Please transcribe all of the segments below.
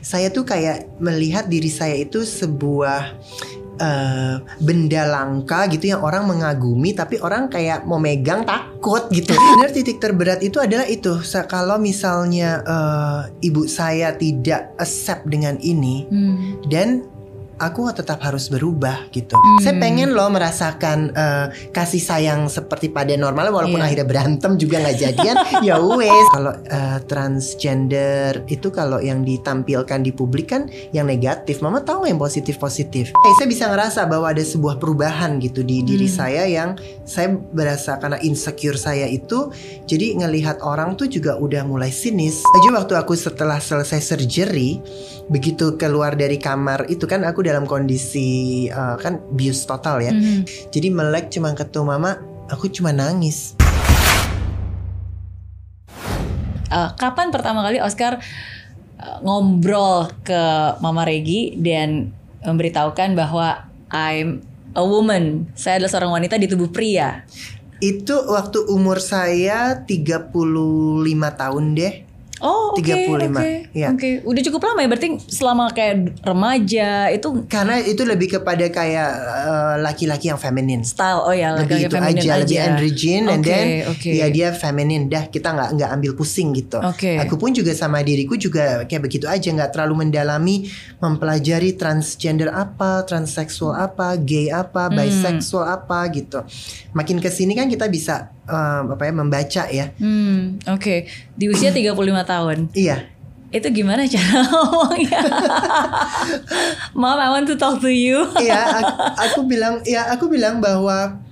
Saya tuh kayak melihat diri saya itu sebuah uh, benda langka gitu yang orang mengagumi tapi orang kayak mau megang takut gitu. Benar titik terberat itu adalah itu kalau misalnya uh, ibu saya tidak accept dengan ini hmm. dan aku tetap harus berubah gitu. Hmm. Saya pengen loh merasakan uh, kasih sayang seperti pada normalnya walaupun yeah. akhirnya berantem juga nggak jadian. ya wes. Kalau uh, transgender itu kalau yang ditampilkan di publik kan yang negatif. Mama tahu yang positif positif. Hey, saya bisa ngerasa bahwa ada sebuah perubahan gitu di diri hmm. saya yang saya berasa karena insecure saya itu jadi ngelihat orang tuh juga udah mulai sinis. Aja waktu aku setelah selesai surgery begitu keluar dari kamar itu kan aku dalam kondisi uh, kan bius total ya. Mm. Jadi melek cuma ketemu mama, aku cuma nangis. Uh, kapan pertama kali Oscar uh, ngobrol ke Mama Regi dan memberitahukan bahwa I'm a woman, saya adalah seorang wanita di tubuh pria? Itu waktu umur saya 35 tahun deh. Oh, oke. Okay, 35. Okay, ya. Oke, okay. udah cukup lama ya berarti selama kayak remaja itu karena itu lebih kepada kayak uh, laki-laki yang feminin. Style. Oh ya, lebih itu aja, aja, lebih androgen okay, and then okay. ya dia feminin dah kita nggak nggak ambil pusing gitu. Okay. Aku pun juga sama diriku juga kayak begitu aja nggak terlalu mendalami mempelajari transgender apa, transseksual apa, gay apa, hmm. bisexual apa gitu. Makin ke sini kan kita bisa um, apa ya membaca ya. Hmm, oke. Okay. Di usia 35 tahun. Iya. Itu gimana cara ngomongnya? Mom, I want to talk to you. Iya, aku, aku bilang ya aku bilang bahwa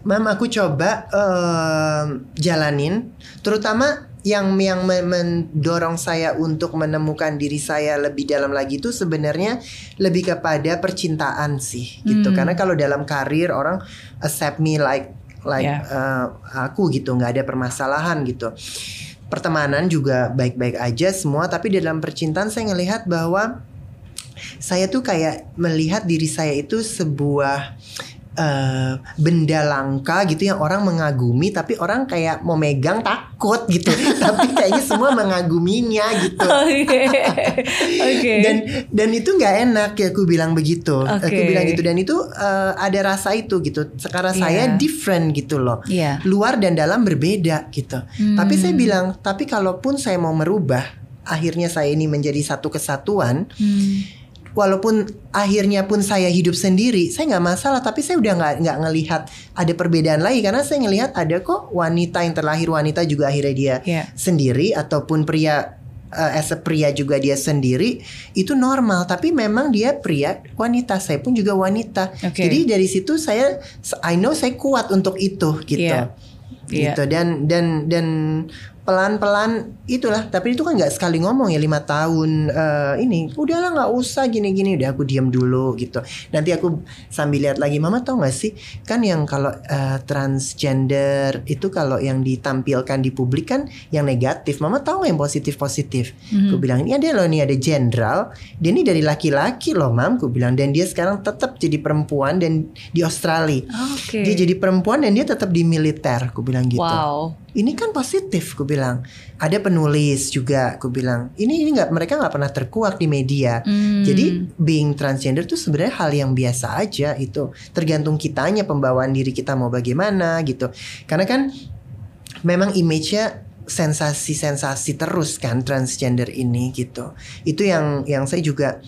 Mam aku coba um, jalanin terutama yang yang mendorong saya untuk menemukan diri saya lebih dalam lagi itu sebenarnya lebih kepada percintaan sih gitu hmm. karena kalau dalam karir orang accept me like like yeah. uh, aku gitu nggak ada permasalahan gitu pertemanan juga baik-baik aja semua tapi dalam percintaan saya ngelihat bahwa saya tuh kayak melihat diri saya itu sebuah uh, benda langka gitu yang orang mengagumi tapi orang kayak mau megang takut gitu tapi kayaknya semua mengaguminya gitu okay. okay. dan dan itu nggak enak ya aku bilang begitu okay. aku bilang gitu dan itu uh, ada rasa itu gitu sekarang yeah. saya different gitu loh yeah. luar dan dalam berbeda gitu hmm. tapi saya bilang tapi kalaupun saya mau merubah akhirnya saya ini menjadi satu kesatuan hmm walaupun akhirnya pun saya hidup sendiri, saya nggak masalah. Tapi saya udah nggak nggak ngelihat ada perbedaan lagi karena saya ngelihat ada kok wanita yang terlahir wanita juga akhirnya dia yeah. sendiri ataupun pria uh, as a pria juga dia sendiri itu normal. Tapi memang dia pria wanita. Saya pun juga wanita. Okay. Jadi dari situ saya I know saya kuat untuk itu gitu. Yeah. Gitu yeah. dan dan dan pelan-pelan itulah. Tapi itu kan nggak sekali ngomong ya lima tahun uh, ini. Udahlah nggak usah gini-gini udah aku diam dulu gitu. Nanti aku sambil lihat lagi mama tau gak sih kan yang kalau uh, transgender itu kalau yang ditampilkan di publik kan yang negatif. Mama tahu yang positif positif mm-hmm. aku bilang ini ada loh nih ada jenderal dia ini dari laki-laki loh mam aku bilang. Dan dia sekarang tetap jadi perempuan dan di Australia. Okay. dia jadi perempuan dan dia tetap di militer aku bilang gitu. Wow ini kan positif aku bilang. Ada penulis juga aku bilang. Ini ini nggak mereka nggak pernah terkuak di media. Hmm. jadi being transgender tuh sebenarnya hal yang biasa aja itu tergantung kitanya pembawaan diri kita mau bagaimana gitu. Karena kan memang image-nya sensasi-sensasi terus kan transgender ini gitu. Itu yang yang saya juga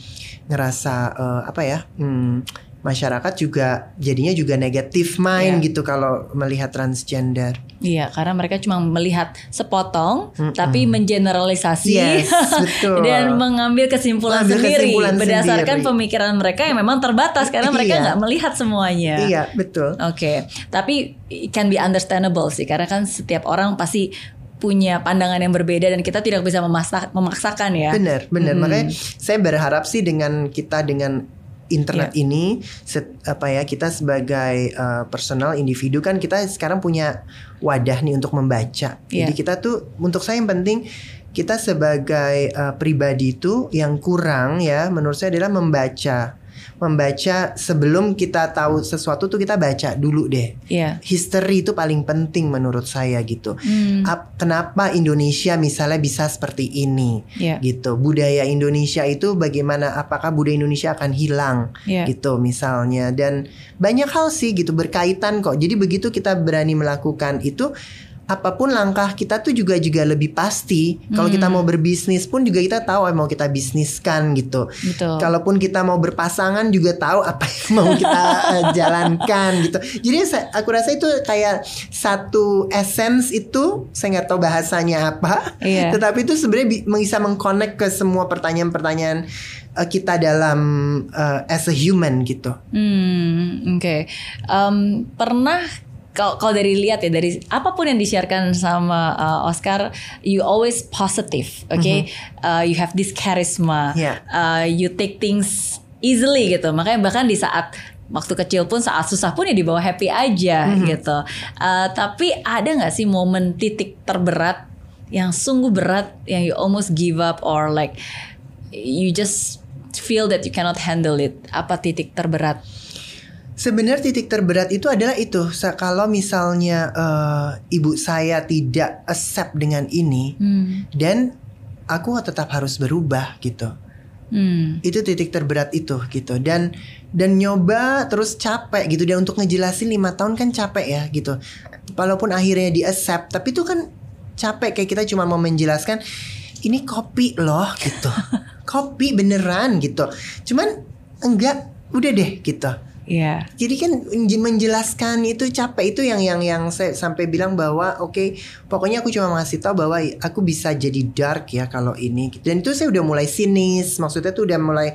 ngerasa uh, apa ya hmm, masyarakat juga jadinya juga negatif mind yeah. gitu kalau melihat transgender. Iya, karena mereka cuma melihat sepotong mm -mm. tapi mengeneralisasi yes, betul. dan mengambil kesimpulan mengambil sendiri kesimpulan berdasarkan sendiri. pemikiran mereka yang memang terbatas karena mereka iya. nggak melihat semuanya. Iya, betul. Oke. Okay. Tapi it can be understandable sih karena kan setiap orang pasti punya pandangan yang berbeda dan kita tidak bisa memaksa, memaksakan ya. Benar, benar. Hmm. Makanya saya berharap sih dengan kita dengan internet yeah. ini set, apa ya kita sebagai uh, personal individu kan kita sekarang punya wadah nih untuk membaca. Yeah. Jadi kita tuh untuk saya yang penting kita sebagai uh, pribadi itu yang kurang ya menurut saya adalah membaca membaca sebelum kita tahu sesuatu tuh kita baca dulu deh. Yeah. History itu paling penting menurut saya gitu. Hmm. Kenapa Indonesia misalnya bisa seperti ini yeah. gitu. Budaya Indonesia itu bagaimana apakah budaya Indonesia akan hilang yeah. gitu misalnya dan banyak hal sih gitu berkaitan kok. Jadi begitu kita berani melakukan itu apa pun langkah kita tuh juga juga lebih pasti. Kalau kita hmm. mau berbisnis pun juga kita tahu mau kita bisniskan gitu. Betul. Kalaupun kita mau berpasangan juga tahu apa yang mau kita uh, jalankan gitu. Jadi aku rasa itu kayak satu essence itu saya nggak tahu bahasanya apa. Iya. Tetapi itu sebenarnya bisa mengconnect ke semua pertanyaan-pertanyaan uh, kita dalam uh, as a human gitu. Hmm, oke. Okay. Um, pernah kalau kalau dari lihat ya dari apa pun yang disiarkan sama uh, Oscar, you always positive, oke? Okay? Mm-hmm. Uh, you have this charisma, yeah. uh, you take things easily gitu. Makanya bahkan di saat waktu kecil pun saat susah pun ya dibawa happy aja mm-hmm. gitu. Uh, tapi ada nggak sih momen titik terberat yang sungguh berat yang you almost give up or like you just feel that you cannot handle it? Apa titik terberat? Sebenarnya titik terberat itu adalah itu kalau misalnya uh, ibu saya tidak accept dengan ini hmm. dan aku tetap harus berubah gitu. Hmm. Itu titik terberat itu gitu dan dan nyoba terus capek gitu dan untuk ngejelasin lima tahun kan capek ya gitu. Walaupun akhirnya di accept tapi itu kan capek kayak kita cuma mau menjelaskan ini kopi loh gitu. kopi beneran gitu. Cuman enggak udah deh gitu Iya. Jadi kan menjelaskan itu capek itu yang yang yang saya sampai bilang bahwa oke okay, pokoknya aku cuma ngasih tahu bahwa aku bisa jadi dark ya kalau ini dan itu saya udah mulai sinis maksudnya tuh udah mulai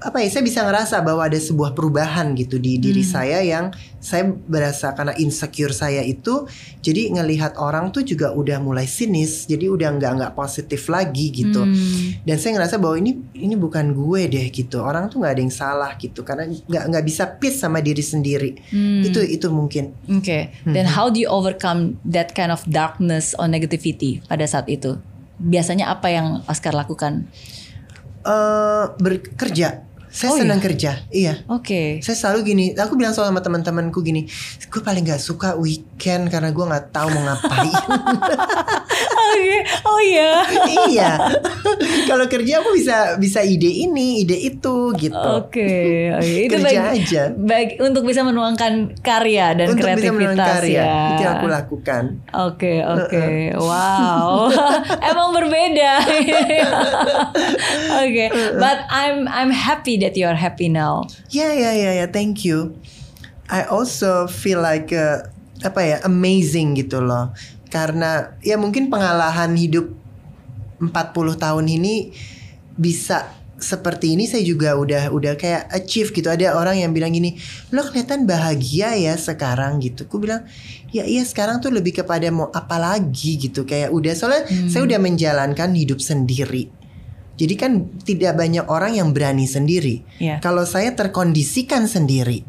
apa ya saya bisa ngerasa bahwa ada sebuah perubahan gitu di diri hmm. saya yang saya berasa karena insecure saya itu jadi ngelihat orang tuh juga udah mulai sinis jadi udah nggak nggak positif lagi gitu hmm. dan saya ngerasa bahwa ini ini bukan gue deh gitu orang tuh nggak ada yang salah gitu karena nggak nggak bisa peace sama diri sendiri hmm. itu itu mungkin oke okay. then hmm. how do you overcome that kind of darkness or negativity pada saat itu biasanya apa yang Oscar lakukan uh, bekerja saya oh, senang iya? kerja, iya. Oke. Okay. Saya selalu gini, aku bilang sama teman-temanku gini, gue paling gak suka weekend karena gue nggak tahu mau ngapain. okay. Oh iya. iya. Kalau kerja aku bisa bisa ide ini, ide itu gitu. Oke. Okay. Okay. Itu kerja baik, aja. Baik untuk bisa menuangkan karya dan untuk kreativitas bisa menuangkan karya. ya. Itu yang aku lakukan. Oke, okay, oke. Okay. Wow. Emang berbeda. Oke. okay. But I'm I'm happy that you are happy now. Yeah, yeah, yeah, yeah. Thank you. I also feel like uh, apa ya amazing gitu loh. Karena ya mungkin pengalaman hidup 40 tahun ini bisa seperti ini saya juga udah udah kayak achieve gitu ada orang yang bilang gini lo kelihatan bahagia ya sekarang gitu aku bilang ya iya sekarang tuh lebih kepada mau apa lagi gitu kayak udah soalnya hmm. saya udah menjalankan hidup sendiri jadi kan tidak banyak orang yang berani sendiri. Yeah. Kalau saya terkondisikan sendiri.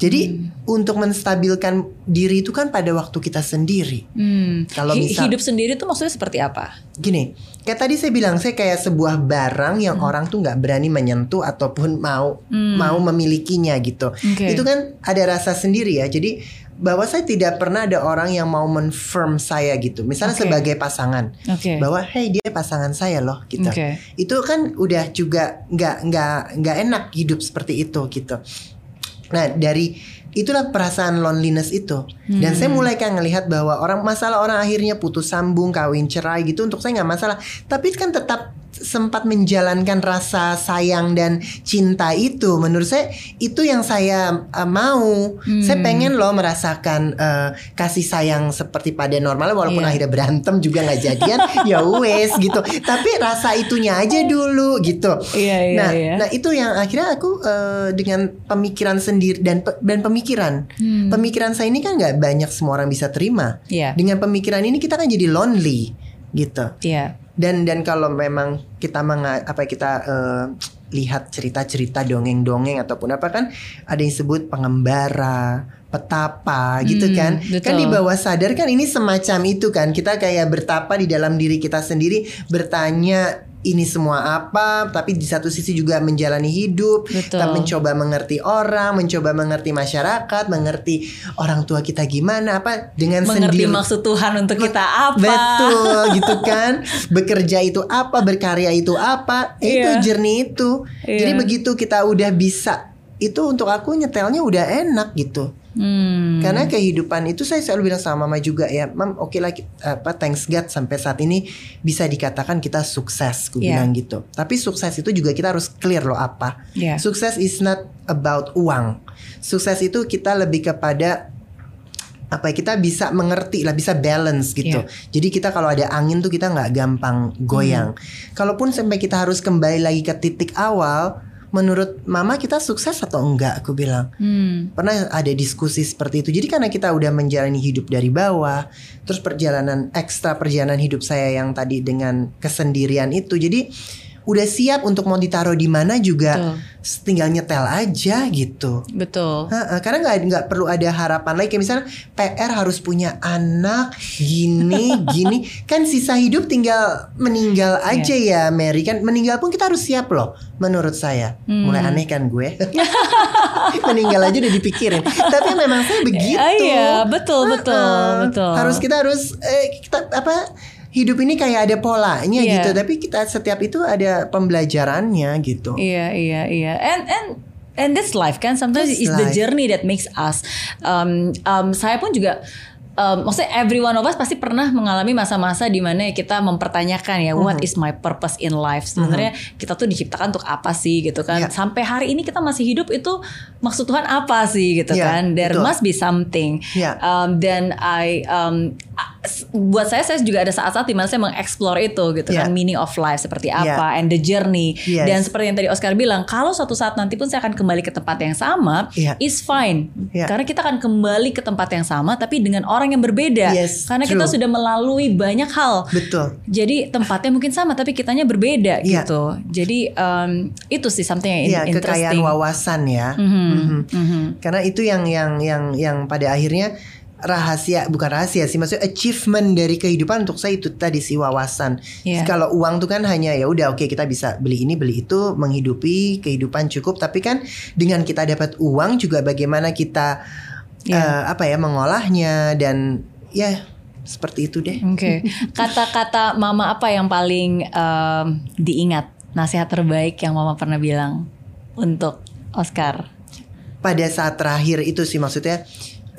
Jadi hmm. untuk menstabilkan diri itu kan pada waktu kita sendiri. Hmm. Kalau misal hidup sendiri itu maksudnya seperti apa? Gini, kayak tadi saya bilang saya kayak sebuah barang yang hmm. orang tuh nggak berani menyentuh ataupun mau hmm. mau memilikinya gitu. Okay. Itu kan ada rasa sendiri ya. Jadi bahwa saya tidak pernah ada orang yang mau menfirm saya gitu. Misalnya okay. sebagai pasangan, okay. bahwa hey dia pasangan saya loh gitu. Okay. Itu kan udah juga nggak nggak nggak enak hidup seperti itu gitu. Nah dari itulah perasaan loneliness itu. Hmm. Dan saya mulai kayak ngelihat bahwa orang masalah orang akhirnya putus sambung, kawin cerai gitu untuk saya nggak masalah. Tapi kan tetap sempat menjalankan rasa sayang dan cinta itu menurut saya itu yang saya uh, mau hmm. saya pengen loh merasakan uh, kasih sayang seperti pada normalnya walaupun yeah. akhirnya berantem juga nggak jadian ya wes gitu tapi rasa itunya aja dulu gitu yeah, yeah, nah yeah. nah itu yang akhirnya aku uh, dengan pemikiran sendiri dan dan pemikiran hmm. pemikiran saya ini kan nggak banyak semua orang bisa terima yeah. dengan pemikiran ini kita kan jadi lonely gitu. Yeah dan dan kalau memang kita menga, apa kita uh, lihat cerita-cerita dongeng-dongeng ataupun apa kan ada yang sebut pengembara petapa gitu hmm, kan? Betul. kan di bawah sadar kan ini semacam itu kan? Kita kayak bertapa di dalam diri kita sendiri bertanya ini semua apa? Tapi di satu sisi juga menjalani hidup Betul. kita mencoba mengerti orang mencoba mengerti masyarakat mengerti orang tua kita gimana apa dengan mengerti sendiri. maksud Tuhan untuk kita apa. betul gitu kan? Bekerja itu apa berkarya itu apa? Itu yeah. jernih itu. Yeah. jadi begitu kita udah bisa itu untuk aku nyetelnya udah enak gitu Hmm. Karena kehidupan itu saya selalu bilang sama mama juga ya, mam oke okay lah apa thanks God sampai saat ini bisa dikatakan kita sukses, aku yeah. bilang gitu. Tapi sukses itu juga kita harus clear loh apa. Yeah. Sukses is not about uang. Sukses itu kita lebih kepada apa ya kita bisa mengerti lah bisa balance gitu. Yeah. Jadi kita kalau ada angin tuh kita nggak gampang goyang. Hmm. Kalaupun sampai kita harus kembali lagi ke titik awal menurut mama kita sukses atau enggak aku bilang hmm. pernah ada diskusi seperti itu jadi karena kita udah menjalani hidup dari bawah terus perjalanan ekstra perjalanan hidup saya yang tadi dengan kesendirian itu jadi udah siap untuk mau ditaruh di mana juga Betul. tinggal nyetel aja gitu. Betul. Ha -ha, karena nggak nggak perlu ada harapan lagi kayak misalnya PR harus punya anak gini gini kan sisa hidup tinggal meninggal iya. aja yeah. ya Mary kan meninggal pun kita harus siap loh menurut saya. Hmm. Mulai aneh kan gue. meninggal aja udah dipikirin. Tapi memang saya begitu. Uh, iya, betul betul betul. Harus kita harus eh, kita apa hidup ini kayak ada polanya yeah. gitu. Tapi kita setiap itu ada pembelajarannya gitu. Iya iya iya. And and and this life kan sometimes is the journey that makes us. Um, um, saya pun juga um, maksudnya every one of us pasti pernah mengalami masa-masa di mana kita mempertanyakan ya what mm-hmm. is my purpose in life sebenarnya mm-hmm. kita tuh diciptakan untuk apa sih gitu kan yeah. sampai hari ini kita masih hidup itu maksud Tuhan apa sih gitu yeah, kan there betul. must be something yeah. um, then I um, buat saya saya juga ada saat-saat di mana saya mengeksplor itu gitu yeah. kan meaning of life seperti apa yeah. and the journey yes. dan seperti yang tadi Oscar bilang kalau suatu saat nanti pun saya akan kembali ke tempat yang sama yeah. is fine yeah. karena kita akan kembali ke tempat yang sama tapi dengan orang yang berbeda yes, karena true. kita sudah melalui banyak hal betul jadi tempatnya mungkin sama tapi kitanya berbeda yeah. gitu jadi um, itu sih something yang yeah, interesting kekayaan wawasan ya mm -hmm. Mm -hmm. Mm -hmm. karena itu yang yang yang yang pada akhirnya rahasia bukan rahasia sih maksudnya achievement dari kehidupan untuk saya itu tadi sih wawasan. Yeah. Kalau uang tuh kan hanya ya udah oke okay, kita bisa beli ini beli itu menghidupi kehidupan cukup tapi kan dengan kita dapat uang juga bagaimana kita yeah. uh, apa ya mengolahnya dan ya seperti itu deh. Oke. Okay. Kata-kata mama apa yang paling um, diingat nasihat terbaik yang mama pernah bilang untuk Oscar? Pada saat terakhir itu sih maksudnya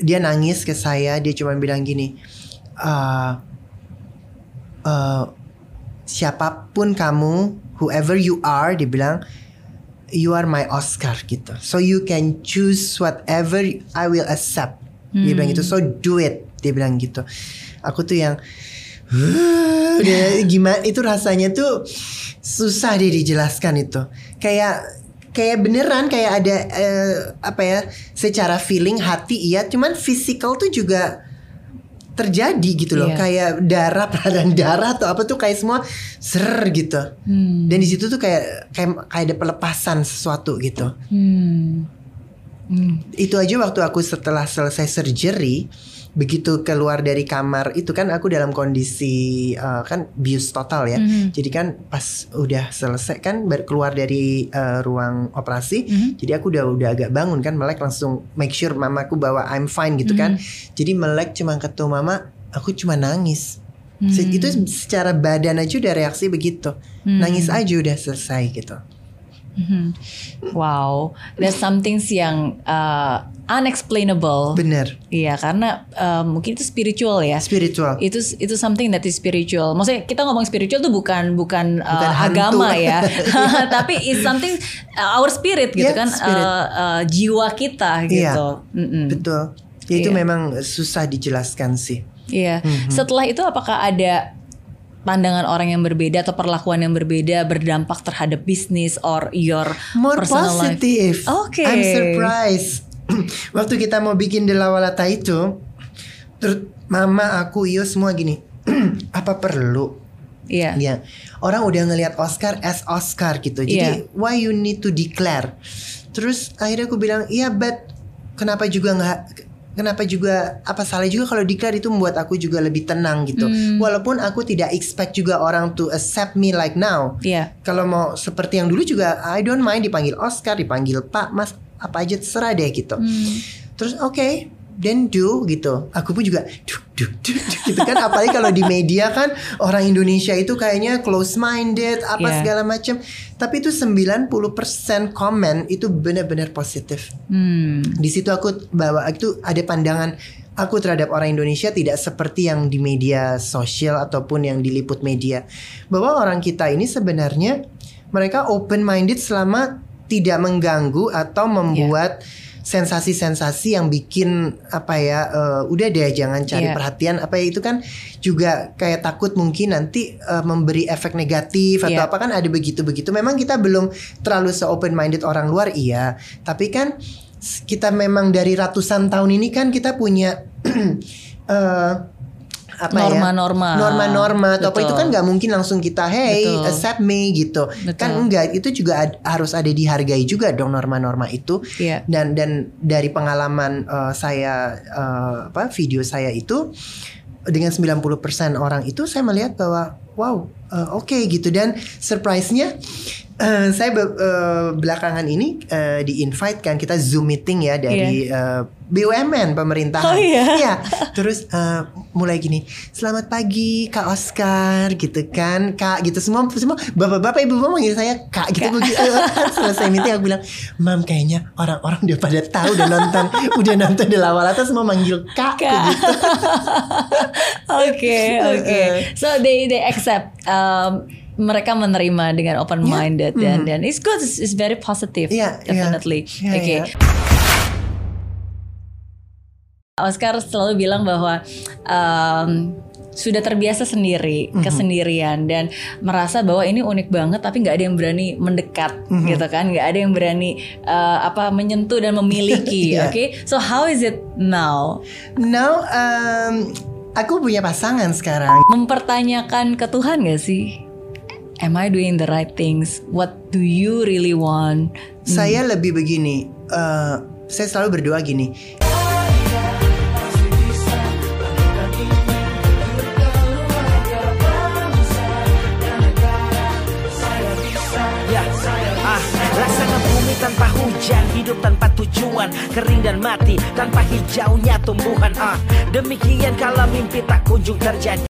dia nangis ke saya dia cuma bilang gini uh, uh, siapa pun kamu whoever you are dia bilang you are my Oscar gitu. So you can choose whatever I will accept. Hmm. dia bilang gitu. So do it dia bilang gitu. Aku tuh yang udah gimana itu rasanya tuh susah deh dijelaskan itu. Kayak kayak beneran kayak ada uh, apa ya secara feeling hati iya. Cuman physical tuh juga terjadi gitu loh iya. kayak darah peradan darah atau apa tuh kayak semua ser gitu hmm. dan di situ tuh kayak kayak kayak ada pelepasan sesuatu gitu hmm. Hmm. itu aja waktu aku setelah selesai surgery begitu keluar dari kamar itu kan aku dalam kondisi uh, kan bius total ya. Mm-hmm. Jadi kan pas udah selesai kan baru keluar dari uh, ruang operasi, mm-hmm. jadi aku udah udah agak bangun kan melek langsung make sure mamaku bahwa I'm fine gitu mm-hmm. kan. Jadi melek cuma ketemu mama, aku cuma nangis. Mm-hmm. Itu secara badan aja udah reaksi begitu. Mm-hmm. Nangis aja udah selesai gitu. Mm-hmm. Wow, there's something yang uh, unexplainable. Bener. Iya, karena uh, mungkin itu spiritual ya. Spiritual. Itu itu something that is spiritual. Maksudnya kita ngomong spiritual tuh bukan bukan, uh, agama ya, tapi it's something uh, our spirit gitu yeah, kan, spirit. Uh, uh, jiwa kita iya. gitu. Iya, mm -mm. betul. Ya, itu yeah. memang susah dijelaskan sih. Iya. Mm -hmm. Setelah itu apakah ada pandangan orang yang berbeda atau perlakuan yang berbeda berdampak terhadap bisnis or your more personal positive. Oke. Okay. I'm surprised. Waktu kita mau bikin Delawalata itu, terus mama aku iyo semua gini, apa perlu? Iya. Yeah. Orang udah ngelihat Oscar as Oscar gitu. Jadi yeah. why you need to declare? Terus akhirnya aku bilang, iya, but kenapa juga nggak kenapa juga apa salah juga kalau declare itu membuat aku juga lebih tenang gitu. Hmm. Walaupun aku tidak expect juga orang to accept me like now. Yeah. Kalau mau seperti yang dulu juga I don't mind dipanggil Oscar, dipanggil Pak, Mas, apa aja terserah deh gitu. Hmm. Terus oke, okay, then do gitu. Aku pun juga duk duk duk, duk gitu kan apalagi kalau di media kan orang Indonesia itu kayaknya close minded apa yeah. segala macam. Tapi itu 90% komen itu benar-benar positif. Hmm. Di situ aku bawa itu ada pandangan aku terhadap orang Indonesia tidak seperti yang di media sosial ataupun yang diliput media. Bahwa orang kita ini sebenarnya mereka open minded selama tidak mengganggu atau membuat yeah sensasi-sensasi yang bikin apa ya uh, udah deh jangan cari yeah. perhatian apa ya itu kan juga kayak takut mungkin nanti uh, memberi efek negatif atau yeah. apa kan ada begitu-begitu memang kita belum terlalu se open minded orang luar iya tapi kan kita memang dari ratusan tahun ini kan kita punya uh, apa norma-norma. ya norma-norma atau apa itu kan nggak mungkin langsung kita hey Betul. accept me gitu Betul. kan enggak itu juga ad, harus ada dihargai juga dong norma-norma itu yeah. dan dan dari pengalaman uh, saya uh, apa video saya itu dengan 90% orang itu saya melihat bahwa wow uh, oke okay, gitu dan surprise-nya uh, saya be uh, belakangan ini uh, di invite kan kita zoom meeting ya dari yeah. uh, BUMN pemerintahan. Oh iya. Ya, terus uh, mulai gini, selamat pagi Kak Oscar gitu kan, Kak gitu semua semua bapak-bapak ibu-ibu manggil saya Kak gitu. Kak. Begitu. Selesai meeting aku bilang, Mam kayaknya orang-orang udah pada tahu udah nonton, udah nonton di lawal atas semua manggil Kak. gitu. Oke oke. So they they accept. Um, mereka menerima dengan open minded yeah. dan mm. dan it's good it's, it's very positive yeah, definitely yeah. Yeah, okay. yeah. Oscar selalu bilang bahwa um, sudah terbiasa sendiri mm-hmm. kesendirian dan merasa bahwa ini unik banget tapi nggak ada yang berani mendekat mm-hmm. gitu kan nggak ada yang berani uh, apa menyentuh dan memiliki yeah. oke okay? so how is it now now um, aku punya pasangan sekarang mempertanyakan ke Tuhan gak sih am I doing the right things? What do you really want? Saya hmm. lebih begini, uh, saya selalu berdoa gini. Ya, tanpa hujan Hidup tanpa tujuan Kering dan mati Tanpa hijaunya tumbuhan ah Demikian kalau mimpi tak kunjung terjadi